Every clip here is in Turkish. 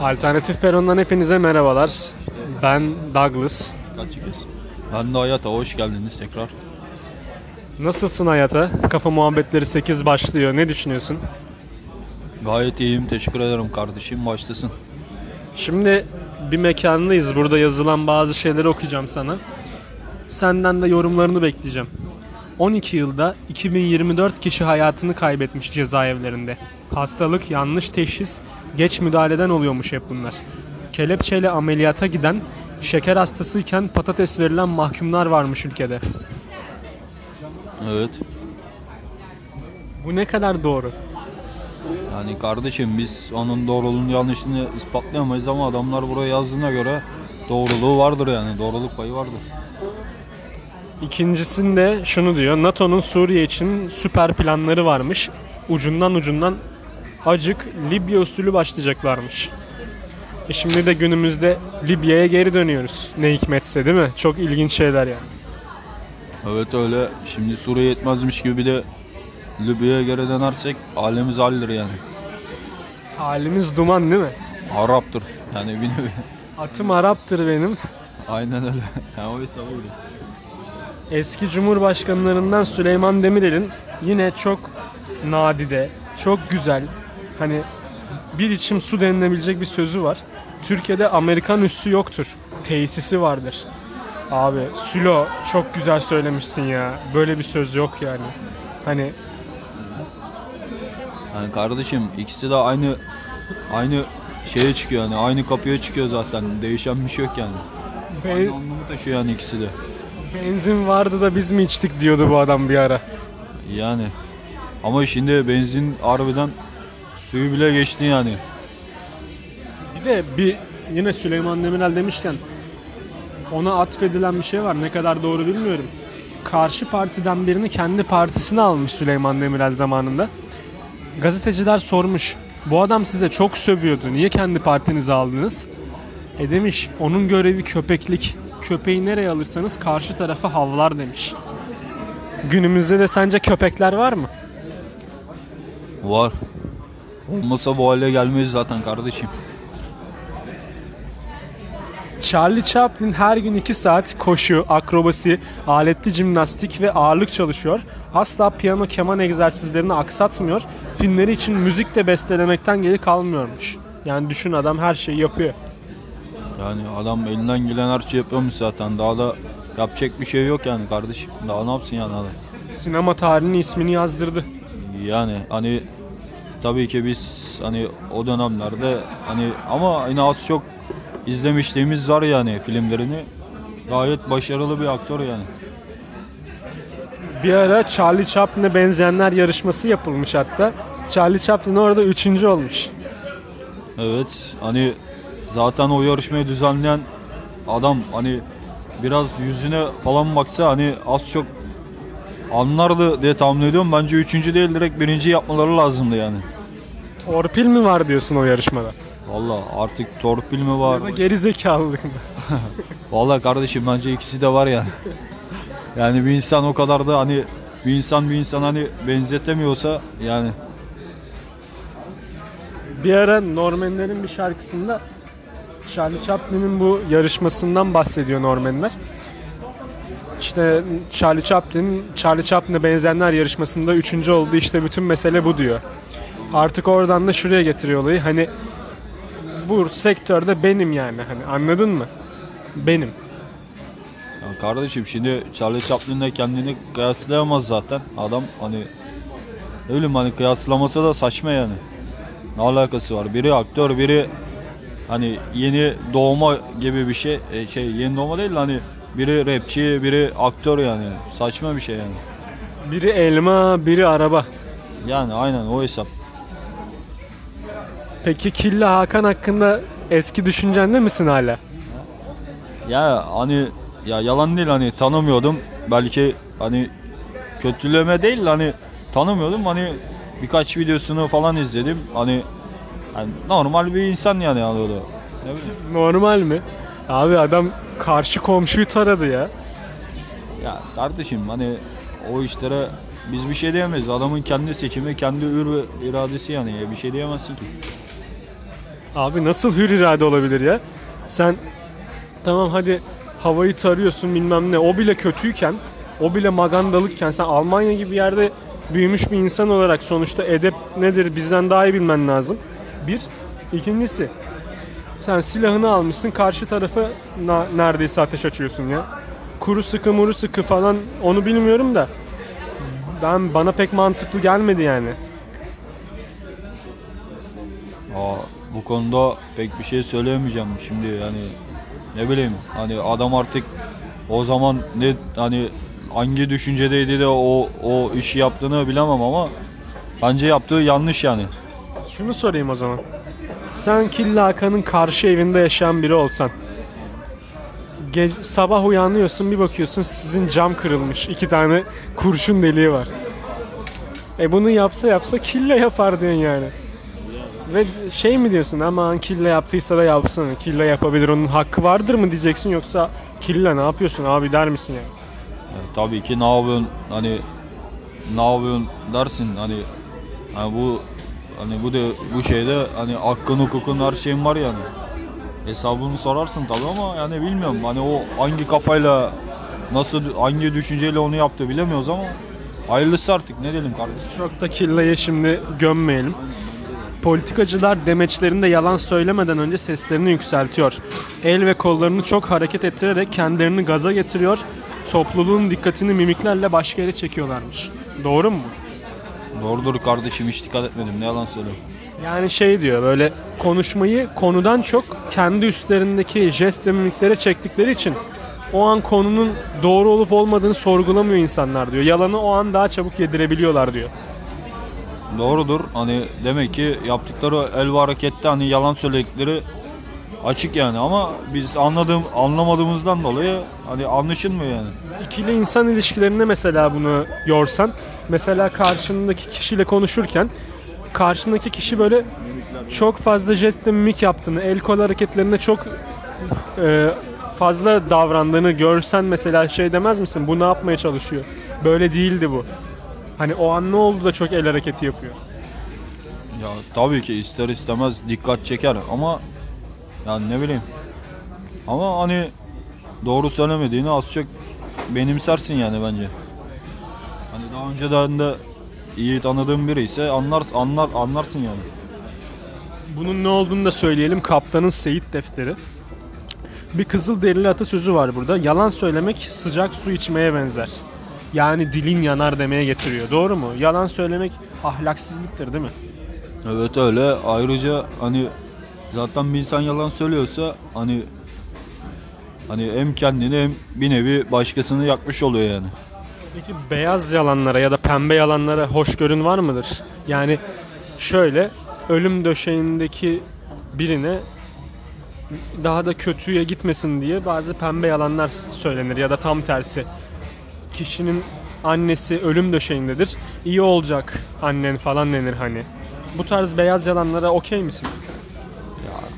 Alternatif Peron'dan hepinize merhabalar. Ben Douglas. Ben de Hayata hoş geldiniz tekrar. Nasılsın hayata? Kafa muhabbetleri 8 başlıyor. Ne düşünüyorsun? Gayet iyiyim teşekkür ederim kardeşim başlasın. Şimdi bir mekandayız. Burada yazılan bazı şeyleri okuyacağım sana. Senden de yorumlarını bekleyeceğim. 12 yılda 2024 kişi hayatını kaybetmiş cezaevlerinde. Hastalık, yanlış teşhis, geç müdahaleden oluyormuş hep bunlar. Kelepçeyle ameliyata giden, şeker hastasıyken patates verilen mahkumlar varmış ülkede. Evet. Bu ne kadar doğru? Yani kardeşim biz onun doğruluğunu yanlışını ispatlayamayız ama adamlar buraya yazdığına göre doğruluğu vardır yani doğruluk payı vardır. İkincisinde şunu diyor. NATO'nun Suriye için süper planları varmış. Ucundan ucundan acık Libya usulü başlayacaklarmış. E şimdi de günümüzde Libya'ya geri dönüyoruz. Ne hikmetse değil mi? Çok ilginç şeyler yani. Evet öyle şimdi Suriye yetmezmiş gibi bir de Libya'ya geri dönersek alemiz haldir yani. Halimiz duman değil mi? Arap'tır yani bir nevi. Atım Arap'tır benim. Aynen öyle. Yani o hesabı. Eski Cumhurbaşkanlarından Süleyman Demirel'in yine çok nadide, çok güzel, hani bir içim su denilebilecek bir sözü var. Türkiye'de Amerikan üssü yoktur. Tesisi vardır. Abi Sülo çok güzel söylemişsin ya. Böyle bir söz yok yani. Hani Yani kardeşim ikisi de aynı aynı şeye çıkıyor yani aynı kapıya çıkıyor zaten. Değişen bir şey yok yani. be- Aynı anlamı taşıyor yani ikisi de. Benzin vardı da biz mi içtik diyordu bu adam bir ara. Yani. Ama şimdi benzin harbiden suyu bile geçti yani. Bir de bir yine Süleyman Demirel demişken ona atfedilen bir şey var. Ne kadar doğru bilmiyorum. Karşı partiden birini kendi partisine almış Süleyman Demirel zamanında. Gazeteciler sormuş. Bu adam size çok sövüyordu. Niye kendi partinize aldınız? E demiş onun görevi köpeklik. Köpeği nereye alırsanız karşı tarafa havlar demiş. Günümüzde de sence köpekler var mı? Var. Olmasa bu hale gelmeyiz zaten kardeşim. Charlie Chaplin her gün 2 saat koşu, akrobasi, aletli jimnastik ve ağırlık çalışıyor. Asla piyano keman egzersizlerini aksatmıyor. Filmleri için müzik de bestelemekten geri kalmıyormuş. Yani düşün adam her şeyi yapıyor. Yani adam elinden gelen her şeyi yapıyormuş zaten. Daha da yapacak bir şey yok yani kardeşim. Daha ne yapsın yani adam? Sinema tarihinin ismini yazdırdı. Yani hani tabii ki biz hani o dönemlerde hani ama yine az çok izlemişliğimiz var yani filmlerini. Gayet başarılı bir aktör yani. Bir ara Charlie Chaplin'e benzeyenler yarışması yapılmış hatta. Charlie Chaplin orada üçüncü olmuş. Evet hani zaten o yarışmayı düzenleyen adam hani biraz yüzüne falan baksa hani az çok anlardı diye tahmin ediyorum. Bence üçüncü değil direkt birinci yapmaları lazımdı yani. Torpil mi var diyorsun o yarışmada? Valla artık torpil mi var? Ya da geri zekalılık mı? Valla kardeşim bence ikisi de var yani. Yani bir insan o kadar da hani bir insan bir insan hani benzetemiyorsa yani Bir ara Normanlerin bir şarkısında Charlie Chaplin'in bu yarışmasından bahsediyor Normanler. İşte Charlie Chaplin, Charlie Chaplin'e benzeyenler yarışmasında üçüncü oldu. İşte bütün mesele bu diyor. Artık oradan da şuraya getiriyor olayı. Hani bu sektörde benim yani. Hani anladın mı? Benim. Ya kardeşim şimdi Charlie Chaplin'le kendini kıyaslayamaz zaten. Adam hani ne bileyim hani kıyaslaması da saçma yani. Ne alakası var? Biri aktör, biri hani yeni doğma gibi bir şey. E, şey yeni doğma değil de hani biri rapçi, biri aktör yani. Saçma bir şey yani. Biri elma, biri araba. Yani aynen o hesap. Peki Killa Hakan hakkında eski düşüncende misin hala? Ya hani ya yalan değil hani tanımıyordum. Belki hani kötüleme değil de hani tanımıyordum. Hani birkaç videosunu falan izledim. Hani, hani normal bir insan yani alıyordu. Ne bileyim. Normal mi? Abi adam karşı komşuyu taradı ya. Ya kardeşim hani o işlere biz bir şey diyemeyiz. Adamın kendi seçimi, kendi ür ve iradesi yani. Ya bir şey diyemezsin ki. Abi nasıl hür irade olabilir ya? Sen tamam hadi havayı tarıyorsun bilmem ne. O bile kötüyken, o bile magandalıkken sen Almanya gibi bir yerde büyümüş bir insan olarak sonuçta edep nedir bizden daha iyi bilmen lazım. Bir. İkincisi sen silahını almışsın karşı tarafa na- neredeyse ateş açıyorsun ya. Kuru sıkı muru sıkı falan onu bilmiyorum da ben bana pek mantıklı gelmedi yani. Aa, bu konuda pek bir şey söyleyemeyeceğim şimdi yani ne bileyim hani adam artık o zaman ne hani hangi düşüncedeydi de o o işi yaptığını bilemem ama bence yaptığı yanlış yani. Şunu sorayım o zaman. Sen Killa Hakan'ın karşı evinde yaşayan biri olsan. Ge- sabah uyanıyorsun bir bakıyorsun sizin cam kırılmış. iki tane kurşun deliği var. E bunu yapsa yapsa killa yapar diyorsun yani. Ve şey mi diyorsun aman killa yaptıysa da yapsın. Killa yapabilir onun hakkı vardır mı diyeceksin yoksa killa ne yapıyorsun abi der misin yani? Yani tabii ki ne yapıyorsun hani ne yapıyorsun dersin hani hani bu hani bu de bu şeyde hani hakkın hukukun her şeyin var yani. Hesabını sorarsın tabii ama yani bilmiyorum hani o hangi kafayla nasıl hangi düşünceyle onu yaptı bilemiyoruz ama hayırlısı artık ne diyelim kardeşim. Çok da killayı şimdi gömmeyelim. Politikacılar demeçlerinde yalan söylemeden önce seslerini yükseltiyor. El ve kollarını çok hareket ettirerek kendilerini gaza getiriyor. Topluluğun dikkatini mimiklerle başka yere çekiyorlarmış. Doğru mu? Doğrudur kardeşim hiç dikkat etmedim ne yalan söyleyeyim. Yani şey diyor böyle konuşmayı konudan çok kendi üstlerindeki jest ve mimiklere çektikleri için o an konunun doğru olup olmadığını sorgulamıyor insanlar diyor. Yalanı o an daha çabuk yedirebiliyorlar diyor. Doğrudur hani demek ki yaptıkları el ve harekette hani yalan söyledikleri açık yani ama biz anladığım anlamadığımızdan dolayı hani anlaşılmıyor yani. İkili insan ilişkilerinde mesela bunu yorsan mesela karşındaki kişiyle konuşurken karşındaki kişi böyle çok fazla jest ve mimik yaptığını, el kol hareketlerinde çok e, fazla davrandığını görsen mesela şey demez misin? Bu ne yapmaya çalışıyor? Böyle değildi bu. Hani o an ne oldu da çok el hareketi yapıyor. Ya tabii ki ister istemez dikkat çeker ama yani ne bileyim. Ama hani doğru söylemediğini az çok benimsersin yani bence. Hani daha önceden de iyi tanıdığım biri ise anlar, anlar, anlarsın yani. Bunun ne olduğunu da söyleyelim. Kaptanın Seyit defteri. Bir kızıl derili atasözü var burada. Yalan söylemek sıcak su içmeye benzer. Yani dilin yanar demeye getiriyor. Doğru mu? Yalan söylemek ahlaksızlıktır değil mi? Evet öyle. Ayrıca hani zaten bir insan yalan söylüyorsa hani hani hem kendini hem bir nevi başkasını yakmış oluyor yani. Peki beyaz yalanlara ya da pembe yalanlara hoşgörün var mıdır? Yani şöyle ölüm döşeğindeki birine daha da kötüye gitmesin diye bazı pembe yalanlar söylenir ya da tam tersi. Kişinin annesi ölüm döşeğindedir. iyi olacak annen falan denir hani. Bu tarz beyaz yalanlara okey misin?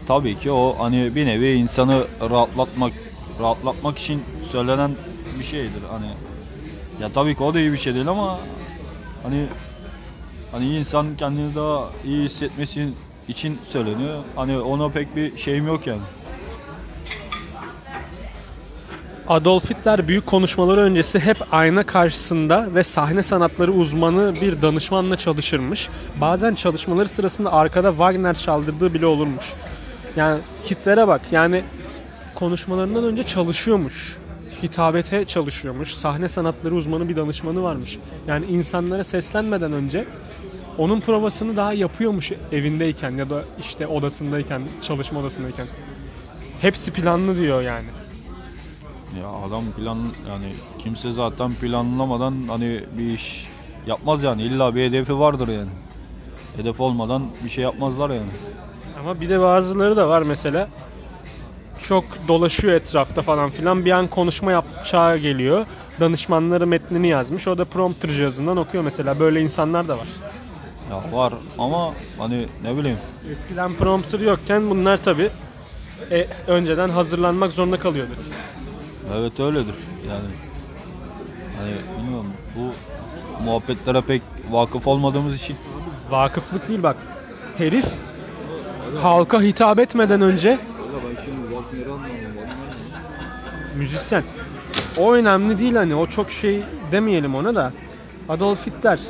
Tabii ki o hani bir nevi insanı rahatlatmak rahatlatmak için söylenen bir şeydir hani. Ya tabii ki o da iyi bir şey değil ama hani hani insan kendini daha iyi hissetmesi için söyleniyor. Hani ona pek bir şeyim yok yani. Adolf Hitler büyük konuşmaları öncesi hep ayna karşısında ve sahne sanatları uzmanı bir danışmanla çalışırmış. Bazen çalışmaları sırasında arkada Wagner çaldırdığı bile olurmuş. Yani Hitler'e bak yani konuşmalarından önce çalışıyormuş. Hitabete çalışıyormuş. Sahne sanatları uzmanı bir danışmanı varmış. Yani insanlara seslenmeden önce onun provasını daha yapıyormuş evindeyken ya da işte odasındayken, çalışma odasındayken. Hepsi planlı diyor yani. Ya adam plan yani kimse zaten planlamadan hani bir iş yapmaz yani illa bir hedefi vardır yani. Hedef olmadan bir şey yapmazlar yani. Ama bir de bazıları da var mesela çok dolaşıyor etrafta falan filan bir an konuşma yapacağı geliyor. Danışmanları metnini yazmış. O da prompter cihazından okuyor mesela. Böyle insanlar da var. Ya var ama hani ne bileyim Eskiden prompter yokken bunlar tabi önceden hazırlanmak zorunda kalıyordu. evet öyledir yani. Hani bilmiyorum bu muhabbetlere pek vakıf olmadığımız için Vakıflık değil bak. Herif halka hitap etmeden önce ben şimdi Wagner'ı anlamadım. Müzisyen. O önemli değil hani o çok şey demeyelim ona da. Adolf Hitler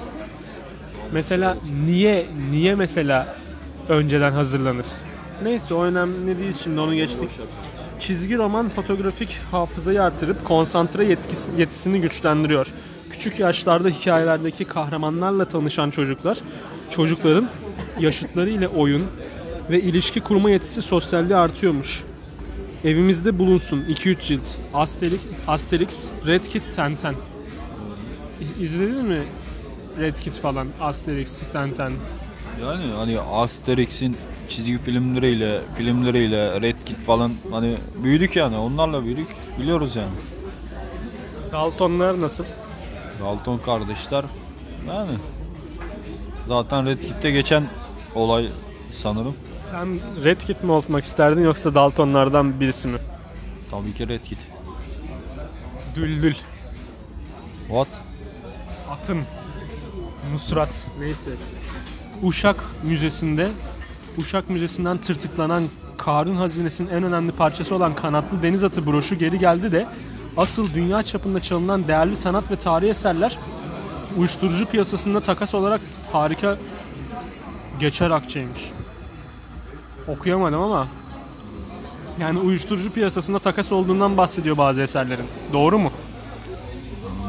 mesela niye niye mesela önceden hazırlanır? Neyse o önemli değil şimdi onu geçtik. Çizgi roman fotoğrafik hafızayı artırıp konsantre yetkisi, yetisini güçlendiriyor. Küçük yaşlarda hikayelerdeki kahramanlarla tanışan çocuklar, çocukların yaşıtları ile oyun ve ilişki kurma yetisi sosyalliğe artıyormuş. Evimizde bulunsun 2-3 cilt. Asterix, Asterix, Red Kit, Tenten. İz- İzledin mi Red Kit falan, Asterix, Tenten? Yani hani Asterix'in çizgi filmleriyle, filmleriyle, Red Kit falan hani büyüdük yani. Onlarla büyüdük. Biliyoruz yani. Daltonlar nasıl? Dalton kardeşler yani zaten Red Kit'te geçen olay sanırım. Sen Red Kit mi olmak isterdin yoksa Daltonlardan birisi mi? Tabii ki Red Kit. Düldül, What? Atın, Nusrat. Neyse. Uşak Müzesi'nde Uşak Müzesi'nden tırtıklanan Karun hazinesinin en önemli parçası olan kanatlı deniz atı broşu geri geldi de asıl dünya çapında çalınan değerli sanat ve tarihi eserler uyuşturucu piyasasında takas olarak harika geçer akçeymiş. Okuyamadım ama yani uyuşturucu piyasasında takas olduğundan bahsediyor bazı eserlerin. Doğru mu?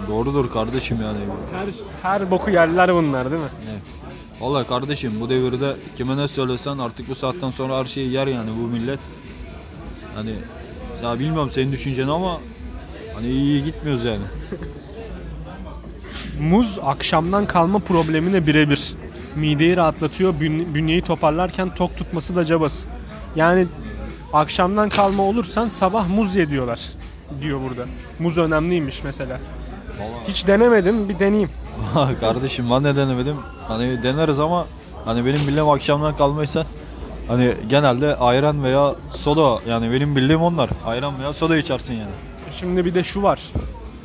Doğrudur kardeşim yani. Her, her boku yerler bunlar değil mi? Ne? Vallahi kardeşim bu devirde kime ne söylesen artık bu saatten sonra her şeyi yer yani bu millet. Hani ya bilmiyorum senin düşünceni ama hani iyi gitmiyoruz yani. Muz akşamdan kalma problemine birebir. Mideyi rahatlatıyor, bün- bünyeyi toparlarken tok tutması da cabası. Yani akşamdan kalma olursan sabah muz ye diyorlar diyor burada. Muz önemliymiş mesela. Vallahi Hiç denemedim, bir deneyeyim. kardeşim ben de denemedim. Hani deneriz ama hani benim bildiğim akşamdan kalmaysa hani genelde ayran veya soda yani benim bildiğim onlar. Ayran veya soda içersin yani. Şimdi bir de şu var.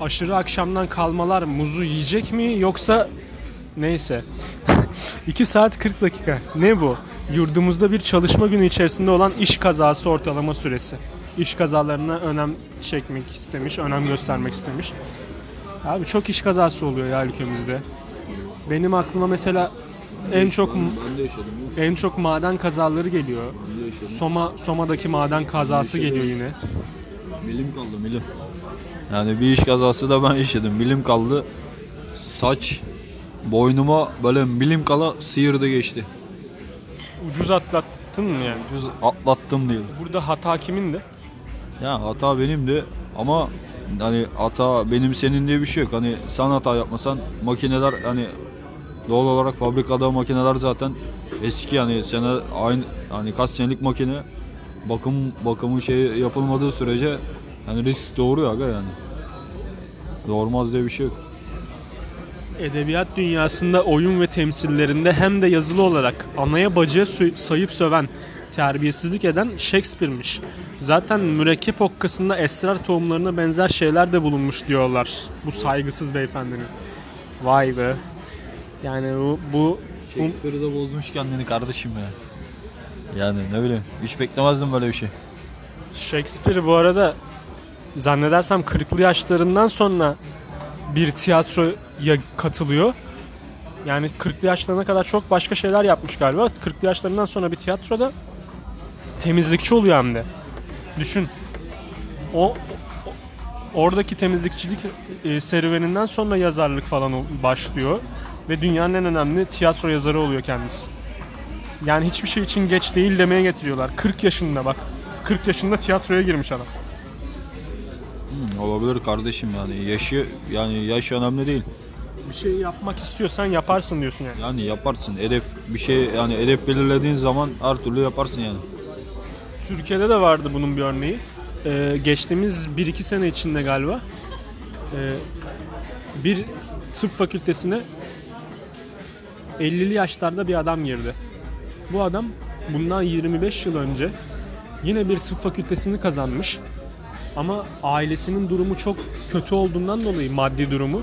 Aşırı akşamdan kalmalar muzu yiyecek mi yoksa neyse. 2 saat 40 dakika. Ne bu? Yurdumuzda bir çalışma günü içerisinde olan iş kazası ortalama süresi. İş kazalarına önem çekmek istemiş, önem göstermek istemiş. Abi çok iş kazası oluyor ya ülkemizde. Benim aklıma mesela en çok en çok maden kazaları geliyor. Soma Soma'daki maden kazası geliyor yine. Bilim kaldı bilim. Yani bir iş kazası da ben yaşadım. Bilim kaldı. Saç boynuma böyle bilim kala sıyırdı geçti. Ucuz atlattın mı yani? Ucuz atlattım diyelim. Burada hata kimindi? Ya hata benimdi ama hani hata benim senin diye bir şey yok. Hani sen hata yapmasan makineler hani doğal olarak fabrikada makineler zaten eski yani sene aynı hani kaç senelik makine bakım bakımı şey yapılmadığı sürece hani risk doğuruyor aga yani. Doğurmaz diye bir şey yok. Edebiyat dünyasında oyun ve temsillerinde hem de yazılı olarak anaya bacıya sayıp söven, terbiyesizlik eden Shakespeare'miş. Zaten mürekkep okkasında esrar tohumlarına benzer şeyler de bulunmuş diyorlar bu saygısız beyefendinin. Vay be. Yani bu, bu, bu Shakespeare'ı da bozmuş kendini kardeşim ya. Yani ne bileyim hiç beklemezdim böyle bir şey. Shakespeare bu arada zannedersem 40'lı yaşlarından sonra bir tiyatroya katılıyor. Yani 40'lı yaşlarına kadar çok başka şeyler yapmış galiba. 40'lı yaşlarından sonra bir tiyatroda temizlikçi oluyor hem de. Düşün. O, oradaki temizlikçilik e, serüveninden sonra yazarlık falan başlıyor ve dünyanın en önemli tiyatro yazarı oluyor kendisi. Yani hiçbir şey için geç değil demeye getiriyorlar. 40 yaşında bak. 40 yaşında tiyatroya girmiş adam. Hmm, olabilir kardeşim yani yaşı yani yaş önemli değil. Bir şey yapmak istiyorsan yaparsın diyorsun yani. Yani yaparsın. Hedef bir şey yani hedef belirlediğin zaman her türlü yaparsın yani. Türkiye'de de vardı bunun bir örneği. Ee, geçtiğimiz 1-2 sene içinde galiba ee, bir tıp fakültesine 50'li yaşlarda bir adam girdi. Bu adam bundan 25 yıl önce yine bir tıp fakültesini kazanmış. Ama ailesinin durumu çok kötü olduğundan dolayı maddi durumu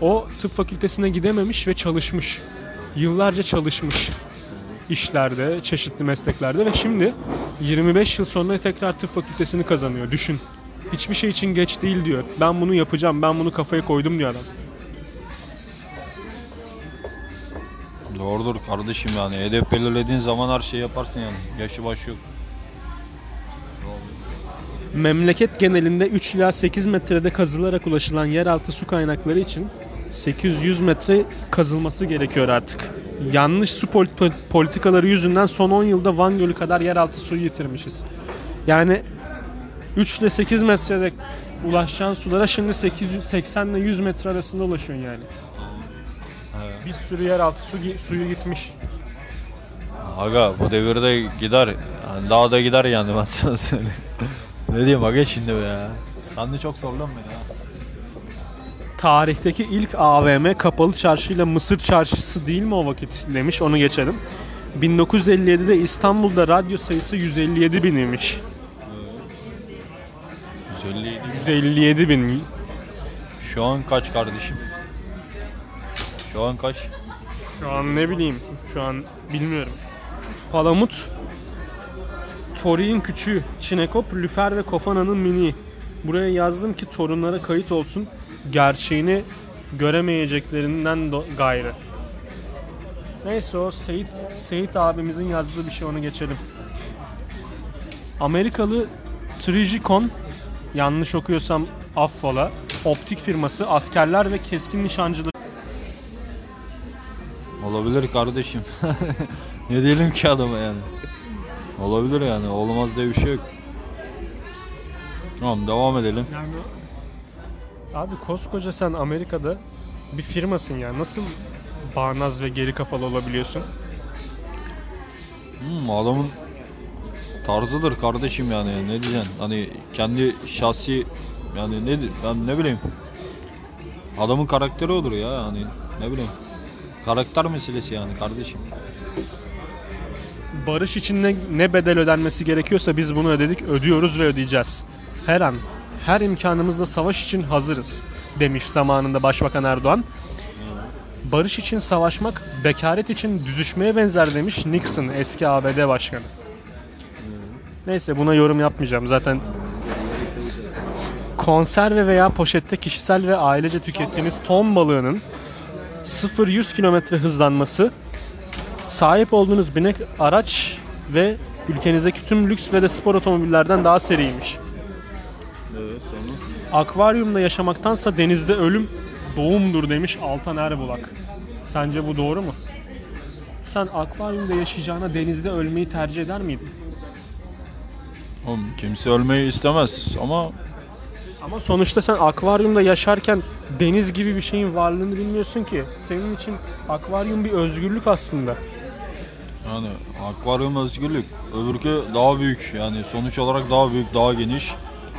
o tıp fakültesine gidememiş ve çalışmış. Yıllarca çalışmış. işlerde, çeşitli mesleklerde ve şimdi 25 yıl sonra tekrar tıp fakültesini kazanıyor. Düşün. Hiçbir şey için geç değil diyor. Ben bunu yapacağım, ben bunu kafaya koydum diyor adam. Doğrudur kardeşim yani. Hedef belirlediğin zaman her şeyi yaparsın yani. Yaşı başı yok. Memleket genelinde 3 ila 8 metrede kazılarak ulaşılan yeraltı su kaynakları için 800 metre kazılması gerekiyor artık. Yanlış su polit- politikaları yüzünden son 10 yılda Van Gölü kadar yeraltı suyu yitirmişiz. Yani 3 ile 8 metrede ulaşacağın sulara şimdi 880 ile 100 metre arasında ulaşıyorsun yani. Bir sürü yeraltı su, suyu gitmiş. Aga bu devirde gider. Yani daha da gider yani ben sana söyleyeyim. ne diyeyim aga şimdi be ya. Sen de çok zorlan beni ha. Tarihteki ilk AVM kapalı çarşıyla Mısır çarşısı değil mi o vakit demiş onu geçelim. 1957'de İstanbul'da radyo sayısı 157 binmiş. 157. 157 bin. Şu an kaç kardeşim? Şu an kaç? Şu an ne bileyim. Şu an bilmiyorum. Palamut, Tori'nin küçüğü, Çinekop, Lüfer ve Kofana'nın mini. Buraya yazdım ki torunlara kayıt olsun. Gerçeğini göremeyeceklerinden do- gayrı. Neyse o Seyit, Seyit abimizin yazdığı bir şey onu geçelim. Amerikalı Trigicon yanlış okuyorsam affola optik firması askerler ve keskin nişancıları Olabilir kardeşim. ne diyelim ki adama yani. Olabilir yani. Olmaz diye bir şey yok. Tamam devam edelim. Yani abi koskoca sen Amerika'da bir firmasın ya. Nasıl bağnaz ve geri kafalı olabiliyorsun? Hmm, adamın tarzıdır kardeşim yani ne diyeceksin hani kendi şahsi yani ne ben ne bileyim adamın karakteri odur ya yani ne bileyim karakter meselesi yani kardeşim Barış için ne, ne bedel ödenmesi gerekiyorsa biz bunu ödedik, ödüyoruz ve ödeyeceğiz. Her an, her imkanımızla savaş için hazırız demiş zamanında Başbakan Erdoğan. Barış için savaşmak, bekaret için düzüşmeye benzer demiş Nixon eski ABD Başkanı. Neyse buna yorum yapmayacağım. Zaten konserve veya poşette kişisel ve ailece tükettiğiniz ton balığının 0-100 km hızlanması sahip olduğunuz binek araç ve ülkenizdeki tüm lüks ve de spor otomobillerden daha seriymiş. evet sonra Akvaryumda yaşamaktansa denizde ölüm doğumdur demiş Altan Erbulak. Sence bu doğru mu? Sen akvaryumda yaşayacağına denizde ölmeyi tercih eder miydin? Oğlum, kimse ölmeyi istemez ama Ama sonuçta sen akvaryumda yaşarken deniz gibi bir şeyin varlığını bilmiyorsun ki. Senin için akvaryum bir özgürlük aslında. Yani akvaryum özgürlük öbürkü daha büyük yani sonuç olarak daha büyük daha geniş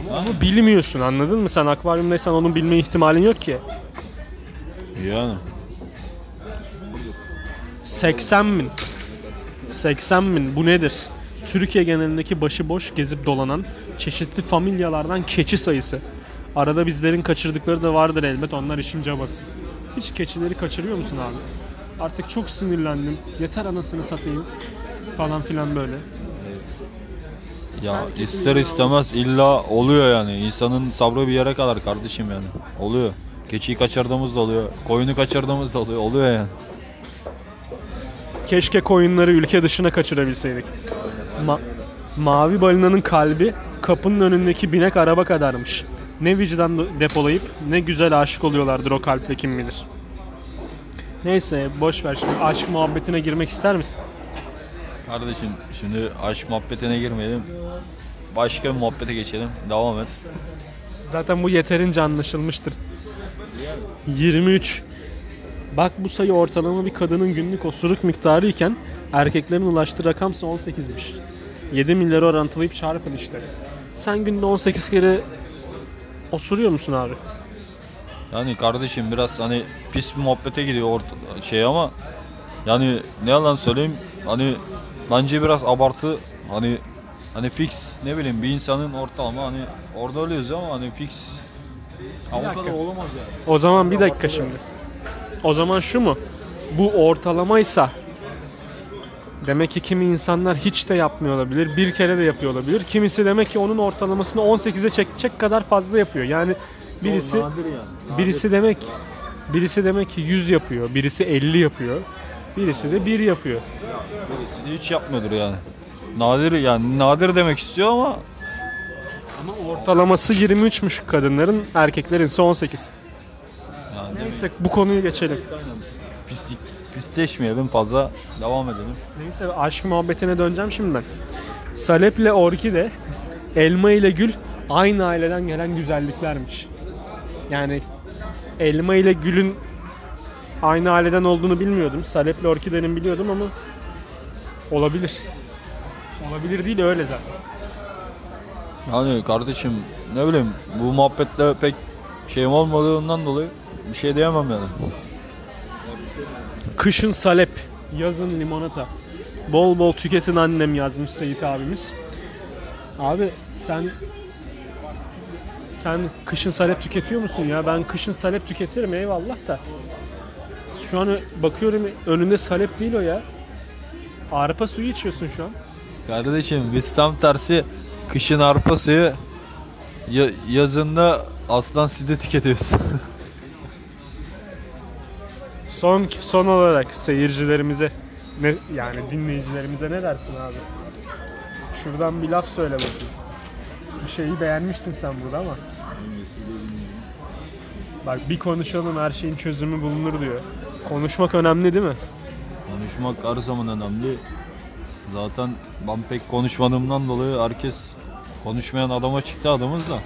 Ama bilmiyorsun anladın mı? Sen akvaryumdaysan onun bilme ihtimalin yok ki. yani 80 bin. 80 bin bu nedir? Türkiye genelindeki başıboş gezip dolanan çeşitli familyalardan keçi sayısı. Arada bizlerin kaçırdıkları da vardır elbet onlar işin cabası. Hiç keçileri kaçırıyor musun abi? Artık çok sinirlendim. Yeter anasını satayım. Falan filan böyle. Ya ister istemez illa oluyor yani. İnsanın sabrı bir yere kadar kardeşim yani. Oluyor. Keçiyi kaçırdığımız da oluyor. Koyunu kaçırdığımız da oluyor. Oluyor yani. Keşke koyunları ülke dışına kaçırabilseydik. Ma- Mavi balinanın kalbi kapının önündeki binek araba kadarmış. Ne vicdan depolayıp ne güzel aşık oluyorlardır o kalple kim bilir. Neyse boş ver şimdi aşk muhabbetine girmek ister misin? Kardeşim şimdi aşk muhabbetine girmeyelim. Başka bir muhabbete geçelim. Devam et. Zaten bu yeterince anlaşılmıştır. 23. Bak bu sayı ortalama bir kadının günlük osuruk miktarı iken erkeklerin ulaştığı rakamsa 18'miş. 7 milyarı orantılayıp çarpın işte. Sen günde 18 kere osuruyor musun abi? Yani kardeşim biraz hani pis bir muhabbete gidiyor orta şey ama yani ne yalan söyleyeyim hani bence biraz abartı hani hani fix ne bileyim bir insanın ortalama hani orada ölüyoruz ama hani fix kadar olamaz yani. O zaman bir dakika şimdi. O zaman şu mu? Bu ortalamaysa Demek ki kimi insanlar hiç de yapmıyor olabilir. Bir kere de yapıyor olabilir. Kimisi demek ki onun ortalamasını 18'e çekecek kadar fazla yapıyor. Yani birisi nadir yani. birisi demek birisi demek ki 100 yapıyor. Birisi 50 yapıyor. Birisi de 1 yapıyor. Birisi de hiç yapmıyordur yani. Nadir yani nadir demek istiyor ama Ama ortalaması 23'müş kadınların, erkeklerin ise 18. yani Neyse bu konuyu geçelim. pislik pisleşmeyelim fazla devam edelim. Neyse aşk muhabbetine döneceğim şimdi ben. Salep'le orkide, elma ile gül aynı aileden gelen güzelliklermiş. Yani elma ile gülün aynı aileden olduğunu bilmiyordum. Salep'le orkidenin biliyordum ama olabilir. Olabilir değil öyle zaten. Yani kardeşim ne bileyim bu muhabbetle pek şeyim olmadığından dolayı bir şey diyemem yani. Kışın salep, yazın limonata. Bol bol tüketin annem yazmış Seyit abimiz. Abi sen sen kışın salep tüketiyor musun ya? Ben kışın salep tüketirim eyvallah da. Şu an bakıyorum önünde salep değil o ya. Arpa suyu içiyorsun şu an. Kardeşim biz tam tersi kışın arpa suyu ya- yazında aslan sütü tüketiyoruz. Son son olarak seyircilerimize ne yani dinleyicilerimize ne dersin abi? Şuradan bir laf söyle bakayım. Bir şeyi beğenmiştin sen burada ama. Bak bir konuşalım her şeyin çözümü bulunur diyor. Konuşmak önemli değil mi? Konuşmak her zaman önemli. Zaten ben pek konuşmadığımdan dolayı herkes konuşmayan adama çıktı adamız da.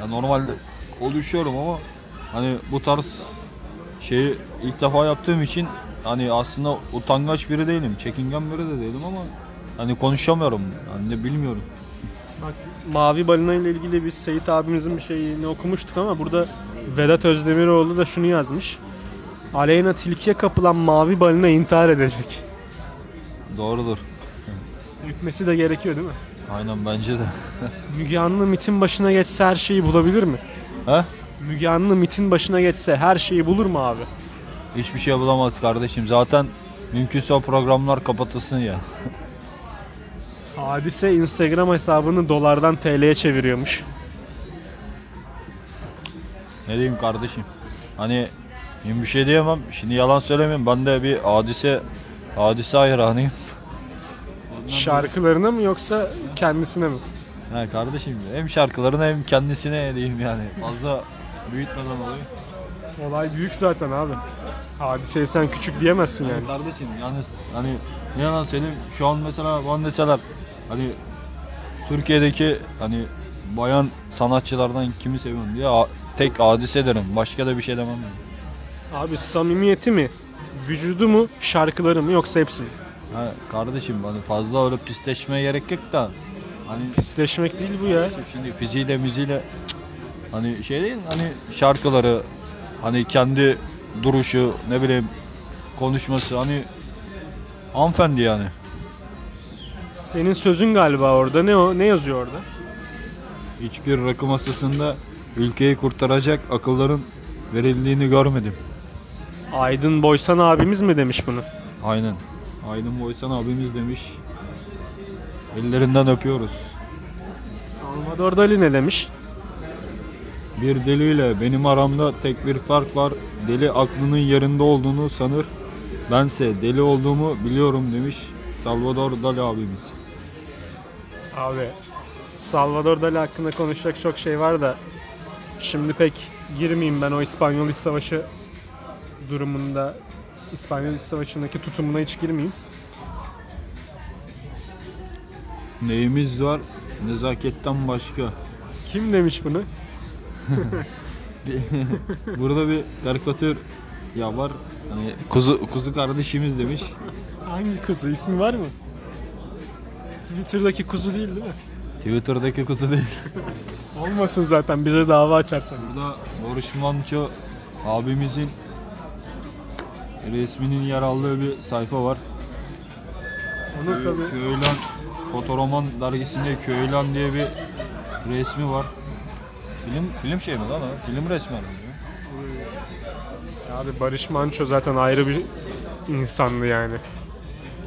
Ya normalde konuşuyorum ama hani bu tarz şeyi ilk defa yaptığım için hani aslında utangaç biri değilim, çekingen biri de değilim ama hani konuşamıyorum. Hani bilmiyorum. Bak Mavi Balina ile ilgili biz Seyit abimizin bir şeyini okumuştuk ama burada Vedat Özdemiroğlu da şunu yazmış. Aleyna tilkiye kapılan mavi balina intihar edecek. Doğrudur. Hükmesi de gerekiyor değil mi? Aynen bence de. Müge Anlı MIT'in başına geçse her şeyi bulabilir mi? He? Müge Anlı MIT'in başına geçse her şeyi bulur mu abi? Hiçbir şey bulamaz kardeşim. Zaten mümkünse o programlar kapatılsın ya. Hadise Instagram hesabını dolardan TL'ye çeviriyormuş. Ne diyeyim kardeşim? Hani şimdi bir şey diyemem. Şimdi yalan söylemeyeyim. Ben de bir hadise hadise hayranıyım. Şarkılarına mı yoksa kendisine mi? Ha kardeşim hem şarkılarına hem kendisine diyeyim yani. Fazla büyütmeden oluyor. Olay büyük zaten abi. Hadiseye sen küçük diyemezsin yani. Yani kardeşim yalnız hani ne yalan söyleyeyim şu an mesela bana deseler hani Türkiye'deki hani bayan sanatçılardan kimi seviyorum diye a- tek hadise derim. Başka da bir şey demem. yani. Abi samimiyeti mi? Vücudu mu? Şarkıları mı yoksa hepsi mi? Ha, kardeşim hani fazla öyle pisleşmeye gerek yok da hani Pisleşmek değil bu ya. şimdi fiziğiyle müziğiyle hani şey değil hani şarkıları hani kendi duruşu ne bileyim konuşması hani hanımefendi yani. Senin sözün galiba orada. Ne o? Ne yazıyor orada? Hiçbir rakı masasında ülkeyi kurtaracak akılların verildiğini görmedim. Aydın Boysan abimiz mi demiş bunu? Aynen. Aydın Boysan abimiz demiş. Ellerinden öpüyoruz. Salvador Dali ne demiş? Bir deliyle benim aramda tek bir fark var. Deli aklının yerinde olduğunu sanır. Bense deli olduğumu biliyorum demiş Salvador Dali abimiz. Abi Salvador Dali hakkında konuşacak çok şey var da şimdi pek girmeyeyim ben o İspanyol İç Savaşı durumunda İspanyol İç Savaşı'ndaki tutumuna hiç girmeyeyim. Neyimiz var? Nezaketten başka. Kim demiş bunu? Burada bir karikatür ya var. Hani kuzu kuzu kardeşimiz demiş. Hangi kuzu? İsmi var mı? Twitter'daki kuzu değil değil mi? Twitter'daki kuzu değil. Olmasın zaten bize dava açarsan. Burada Barış Manço abimizin resminin yer aldığı bir sayfa var. Onu tabii Köylan Fotoroman dergisinde Köylan diye bir resmi var. Film film şey mi lan o? Film resmi herhalde. abi Barış Manço zaten ayrı bir insandı yani.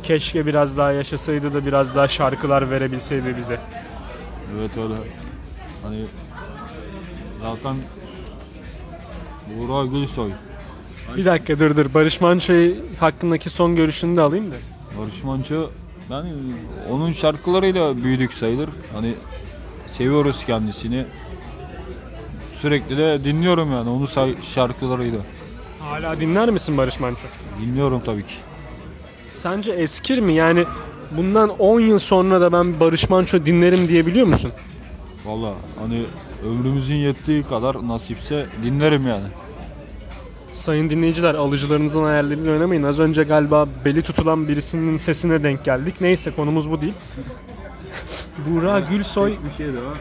Keşke biraz daha yaşasaydı da biraz daha şarkılar verebilseydi bize. Evet öyle. Hani zaten Buğra Gülsoy, Bir dakika dur dur. Barış Manço hakkındaki son görüşünü de alayım da. Barış Manço ben onun şarkılarıyla büyüdük sayılır. Hani seviyoruz kendisini. Sürekli de dinliyorum yani onu şarkılarıyla. Hala dinler misin Barış Manço? Dinliyorum tabii ki. Sence eskir mi? Yani bundan 10 yıl sonra da ben Barış Manço dinlerim diyebiliyor musun? Valla hani ömrümüzün yettiği kadar nasipse dinlerim yani. Sayın dinleyiciler alıcılarınızın hayalleriyle oynamayın. Az önce galiba beli tutulan birisinin sesine denk geldik. Neyse konumuz bu değil. Buğra Gülsoy Bir şey daha.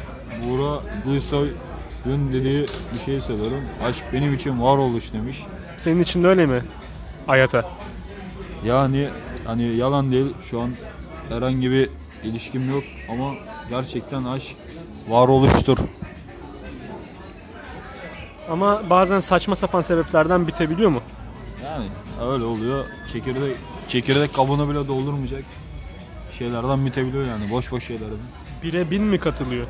Buğra Gülsoy'un dediği bir şey söylüyorum. Aşk benim için varoluş demiş. senin için de öyle mi? Ayata. Yani hani yalan değil şu an herhangi bir ilişkim yok ama gerçekten aşk varoluştur. Ama bazen saçma sapan sebeplerden bitebiliyor mu? Yani öyle oluyor. Çekirdek çekirdek kabını bile doldurmayacak şeylerden bitebiliyor yani boş boş şeylerden. Bire bin mi katılıyor?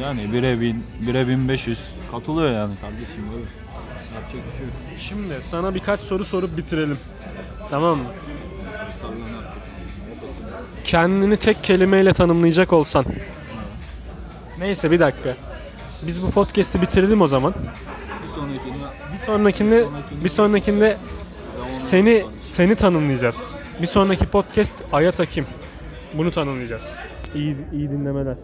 Yani bire bin, bire bin beş yüz katılıyor yani kardeşim öyle. Yapacak bir şey yok. Şimdi sana birkaç soru sorup bitirelim. Tamam mı? Kendini tek kelimeyle tanımlayacak olsan. Neyse bir dakika. Biz bu podcast'i bitirelim o zaman. Bir sonrakinde Bir sonrakinde bir sonrakinde seni seni tanımlayacağız. Bir sonraki podcast Ayat Hakim. Bunu tanımlayacağız. İyi iyi dinlemeler.